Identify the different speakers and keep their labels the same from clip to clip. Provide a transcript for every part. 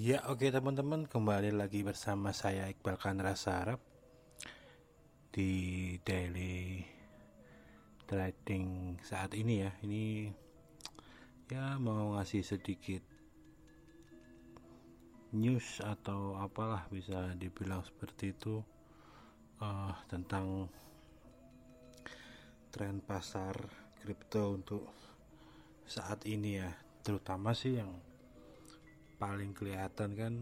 Speaker 1: Ya oke teman-teman kembali lagi bersama saya Iqbal Kanra Sarap di daily trading saat ini ya. Ini ya mau ngasih sedikit news atau apalah bisa dibilang seperti itu uh, tentang tren pasar kripto untuk saat ini ya. Terutama sih yang paling kelihatan kan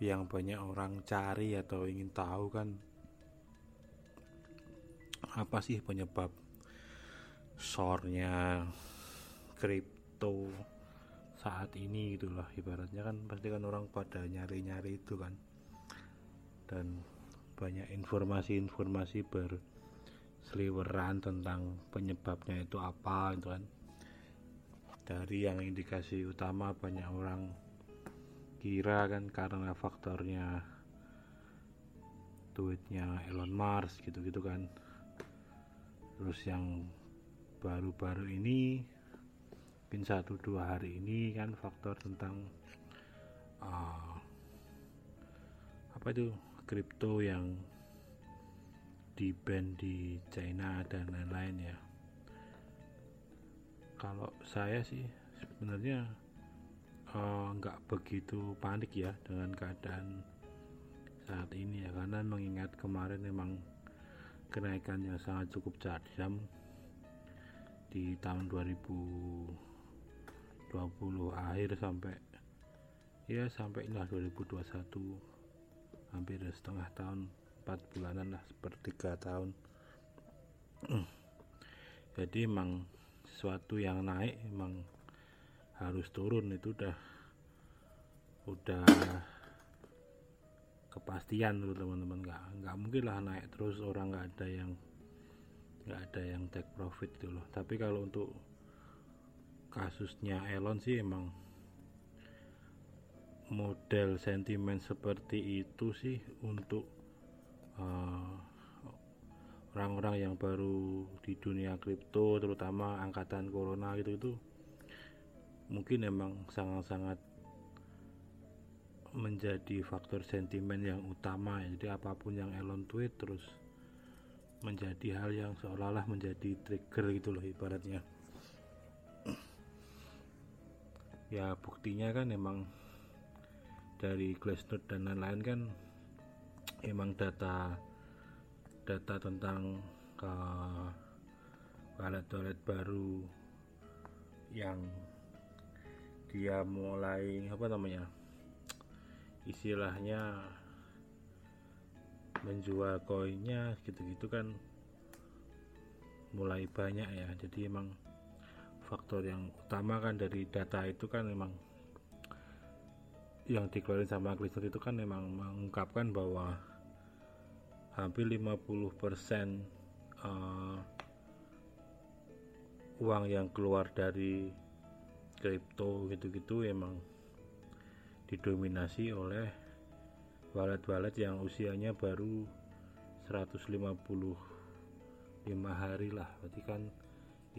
Speaker 1: yang banyak orang cari atau ingin tahu kan apa sih penyebab sornya kripto saat ini gitulah ibaratnya kan pasti kan orang pada nyari-nyari itu kan. Dan banyak informasi-informasi berseliweran tentang penyebabnya itu apa itu kan dari yang indikasi utama banyak orang kira kan karena faktornya tweetnya Elon Musk gitu-gitu kan. Terus yang baru-baru ini mungkin satu dua hari ini kan faktor tentang uh, apa itu kripto yang di band di China dan lain-lain ya kalau saya sih sebenarnya eh, nggak uh, begitu panik ya dengan keadaan saat ini ya. Karena mengingat kemarin memang kenaikan yang sangat cukup tajam di tahun 2020 akhir sampai ya sampai inilah 2021 hampir setengah tahun 4 bulanan lah sepertiga tahun. Jadi emang sesuatu yang naik emang harus turun itu udah udah kepastian tuh teman-teman. Nggak nggak mungkin lah naik terus orang nggak ada yang nggak ada yang take profit gitu loh. Tapi kalau untuk kasusnya Elon sih emang model sentimen seperti itu sih untuk uh, orang-orang yang baru di dunia kripto terutama angkatan corona gitu itu mungkin emang sangat-sangat menjadi faktor sentimen yang utama ya. jadi apa pun yang Elon tweet terus menjadi hal yang seolah-olah menjadi trigger gitu loh ibaratnya ya buktinya kan emang dari Glassnode dan lain-lain kan emang data data tentang uh, toilet baru yang dia mulai apa namanya istilahnya menjual koinnya gitu-gitu kan mulai banyak ya. Jadi emang faktor yang utama kan dari data itu kan memang yang dikeluarin sama Glisser itu kan memang mengungkapkan bahwa hampir 50% uh, uang yang keluar dari kripto gitu-gitu emang didominasi oleh wallet-wallet yang usianya baru 155 hari lah. Berarti kan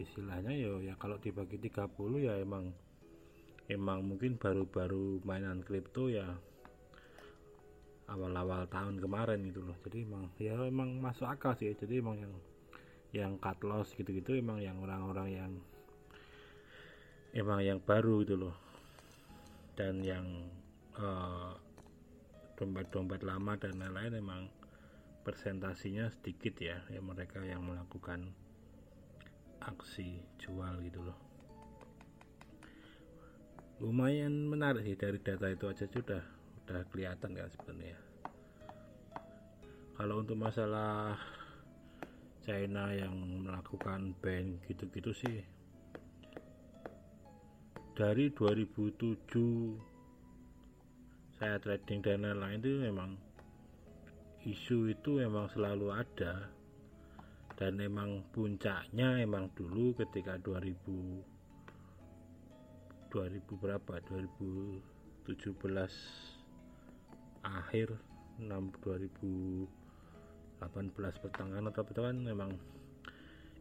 Speaker 1: istilahnya ya ya kalau dibagi 30 ya emang emang mungkin baru-baru mainan kripto ya awal-awal tahun kemarin gitu loh. Jadi emang ya emang masuk akal sih. Jadi emang yang yang cut loss gitu-gitu emang yang orang-orang yang emang yang baru gitu loh. Dan yang uh, dompet-dompet lama dan lain-lain emang presentasinya sedikit ya. Ya mereka yang melakukan aksi jual gitu loh. Lumayan menarik sih dari data itu aja sudah udah kelihatan kan sebenarnya. Kalau untuk masalah China yang melakukan ban gitu-gitu sih dari 2007 saya trading dan lain-lain itu memang isu itu memang selalu ada. Dan memang puncaknya emang dulu ketika 2000 2000 berapa? 2017 akhir 6 2018 pertengahan atau pertengahan memang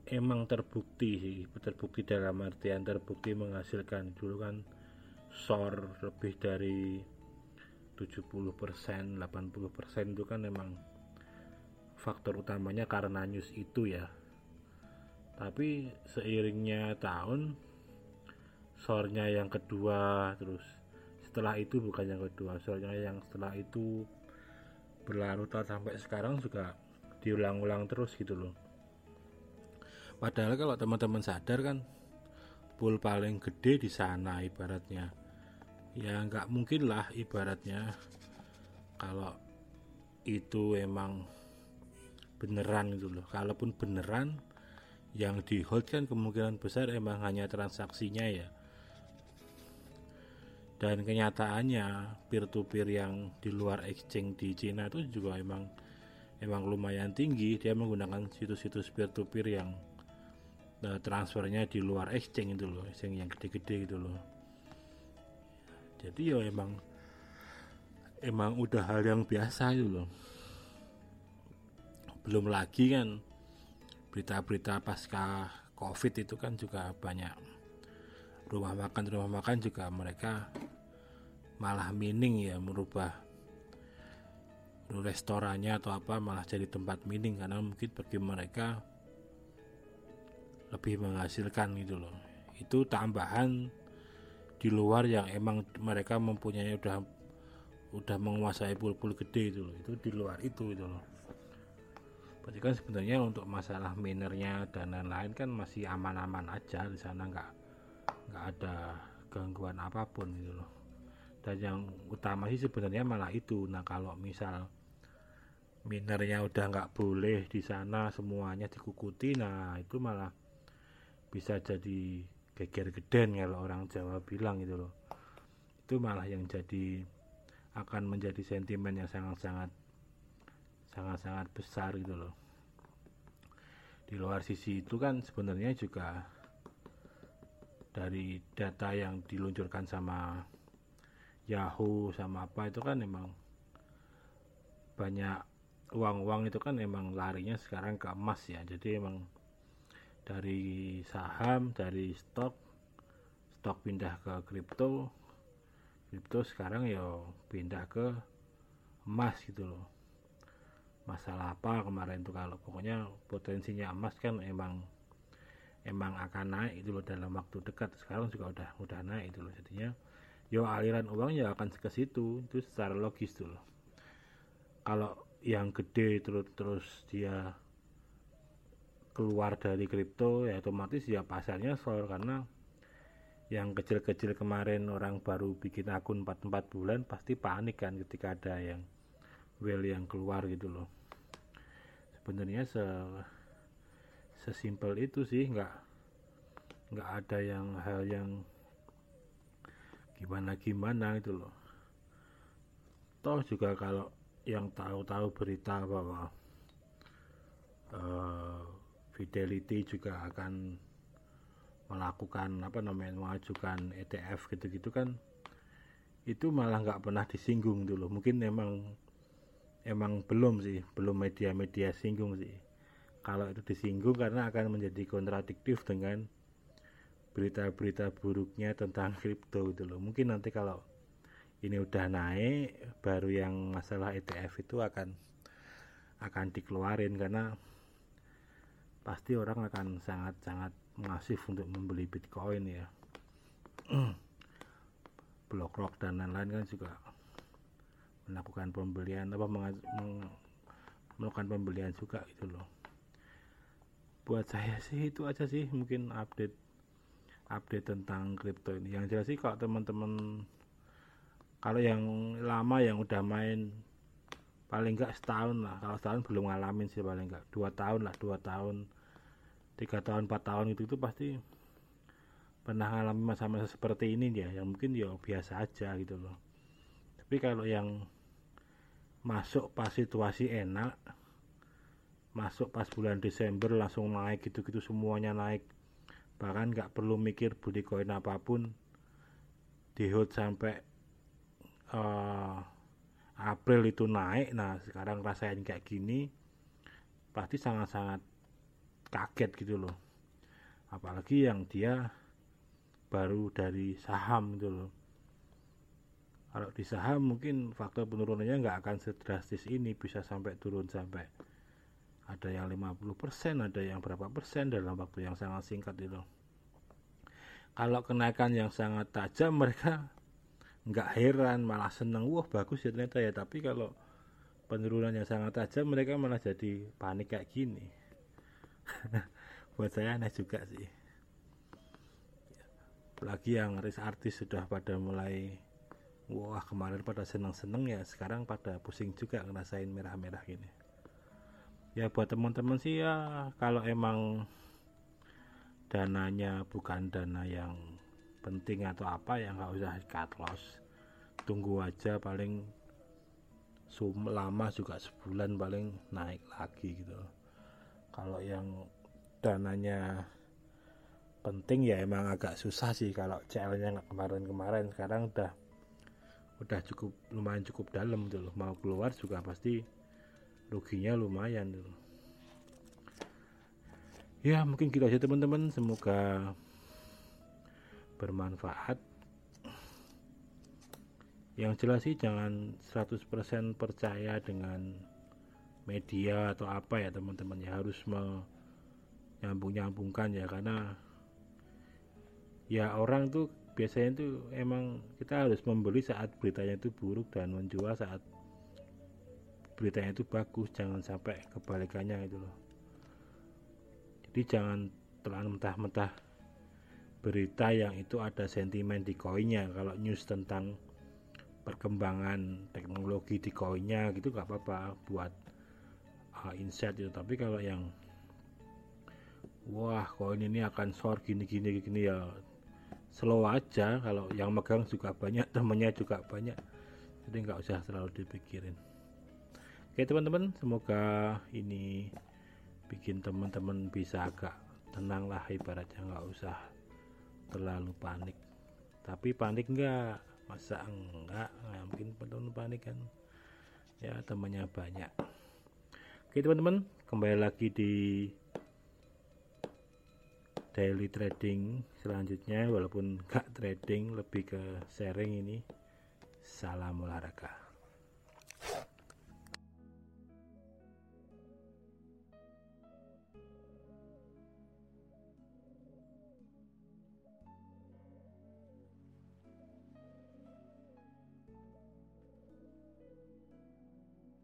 Speaker 1: emang terbukti sih terbukti dalam artian terbukti menghasilkan. Dulu kan SOR lebih dari 70% 80% itu kan memang faktor utamanya karena news itu ya. Tapi seiringnya tahun sornya yang kedua terus setelah itu bukan yang kedua soalnya yang setelah itu berlarut sampai sekarang juga diulang-ulang terus gitu loh. Padahal kalau teman-teman sadar kan pool paling gede di sana ibaratnya. Ya nggak mungkin lah ibaratnya kalau itu emang beneran gitu loh. Kalaupun beneran yang di hold kan kemungkinan besar emang hanya transaksinya ya dan kenyataannya peer to peer yang di luar exchange di Cina itu juga emang emang lumayan tinggi. Dia menggunakan situs-situs peer to peer yang uh, transfernya di luar exchange itu loh exchange yang gede-gede gitu loh. Jadi ya emang emang udah hal yang biasa itu loh. Belum lagi kan berita-berita pasca covid itu kan juga banyak rumah makan rumah makan juga mereka malah mining ya merubah restorannya atau apa malah jadi tempat mining karena mungkin bagi mereka lebih menghasilkan gitu loh. Itu tambahan di luar yang emang mereka mempunyai udah udah menguasai pul-pul gede itu loh. Itu di luar itu itu loh. Berarti kan sebenarnya untuk masalah minernya dan lain-lain kan masih aman-aman aja di sana nggak nggak ada gangguan apa pun gitu loh. Dan yang utama sih sebenarnya malah itu. Nah kalau misal minernya udah nggak boleh di sana semuanya dikukuti nah itu malah bisa jadi geger geden kalau orang Jawa bilang gitu loh. Itu malah yang jadi akan menjadi sentimen yang sangat-sangat sangat-sangat besar gitu loh. Di luar sisi itu kan sebenarnya juga dari data yang diluncurkan sama Yahoo sama apa itu kan emang banyak uang-uang itu kan emang larinya sekarang ke emas ya. Jadi emang dari saham dari stok stok pindah ke kripto kripto sekarang ya pindah ke emas gitu loh. Masalah apa kemarin tuh kalau pokoknya potensinya emas kan emang emang akan naik itu loh dalam waktu dekat. Sekarang juga udah udah naik itu loh. Jadinya yo aliran uang ya akan ke situ. Itu secara logis tuh loh. Kalau yang gede terus terus dia keluar dari kripto ya otomatis ya pasarnya soal karena yang kecil-kecil kemarin orang baru bikin akun 4-4 bulan pasti panik kan ketika ada yang well yang keluar gitu loh. Sebenarnya se sesimpel itu sih nggak nggak ada yang hal yang gimana gimana itu loh. Toh juga kalau yang tahu-tahu berita bahwa uh, Fidelity juga akan melakukan apa namanya mengajukan ETF gitu-gitu kan itu malah nggak pernah disinggung dulu mungkin emang emang belum sih belum media-media singgung sih kalau itu disinggung karena akan menjadi kontradiktif dengan berita-berita buruknya tentang kripto gitu loh. Mungkin nanti kalau ini udah naik baru yang masalah ETF itu akan akan dikeluarin karena pasti orang akan sangat-sangat masif untuk membeli Bitcoin ya. BlockRock dan lain-lain kan juga melakukan pembelian apa melakukan pembelian juga gitu loh buat saya sih itu aja sih mungkin update update tentang kripto ini. Yang jelas sih kalau teman-teman kalau yang lama yang udah main paling enggak setahun lah. Kalau setahun belum ngalamin sih paling enggak dua tahun lah dua tahun tiga tahun empat tahun itu itu pasti pernah ngalamin masa-masa seperti ini dia. Yang mungkin ya biasa aja gitu loh. Tapi kalau yang masuk pas situasi enak masuk pas bulan Desember langsung naik gitu-gitu semuanya naik. Bahkan nggak perlu mikir beli koin apa pun. Di hold sampai uh, April itu naik. Nah sekarang rasain kayak gini pasti sangat-sangat kaget gitu loh. Apalagi yang dia baru dari saham gitu loh. Kalau di saham mungkin faktor penurunannya nggak akan sedrastis ini bisa sampai turun sampai ada yang 50% ada yang berapa persen dalam waktu yang sangat singkat itu. Kalau kenaikan yang sangat tajam mereka nggak heran malah seneng. Wah bagus ya ternyata ya. Tapi kalau penurunan yang sangat tajam mereka malah jadi panik kayak gini. Buat saya aneh juga sih. Apalagi yang artis-artis sudah pada mulai wah kemarin pada seneng-seneng ya. Sekarang pada pusing juga ngerasain merah-merah gini ya buat teman-teman sih ya kalau emang dananya bukan dana yang penting atau apa ya nggak usah cut loss tunggu aja paling sum lama juga sebulan paling naik lagi gitu. Kalau yang dananya penting ya emang agak susah sih kalau CL nya kemarin-kemarin. Sekarang udah udah cukup lumayan cukup dalam tuh mau keluar juga pasti ruginya lumayan tuh. Ya mungkin gitu aja teman-teman. Semoga bermanfaat. Yang jelas sih jangan 100% percaya dengan media atau apa ya teman-teman. Ya harus menyambung-nyambungkan ya karena ya orang tuh biasanya itu emang kita harus membeli saat beritanya itu buruk dan menjual saat beritanya itu bagus jangan sampai kebalikannya itu loh. Jadi jangan terlalu mentah-mentah berita yang itu ada sentimen di koinnya. Kalau news tentang perkembangan teknologi di koinnya gitu gak apa-apa buat uh, insight itu. Tapi kalau yang wah koin ini akan short gini gini gini ya slow aja. Kalau yang megang juga banyak temennya juga banyak. Jadi nggak usah terlalu dipikirin oke teman-teman semoga ini bikin teman-teman bisa agak tenang lah ibaratnya nggak usah terlalu panik. Tapi panik enggak masa enggak nggak mungkin penuh panik kan? Ya temannya banyak. Oke teman-teman kembali lagi di daily trading selanjutnya. Walaupun gak trading lebih ke sharing ini. Salam olahraga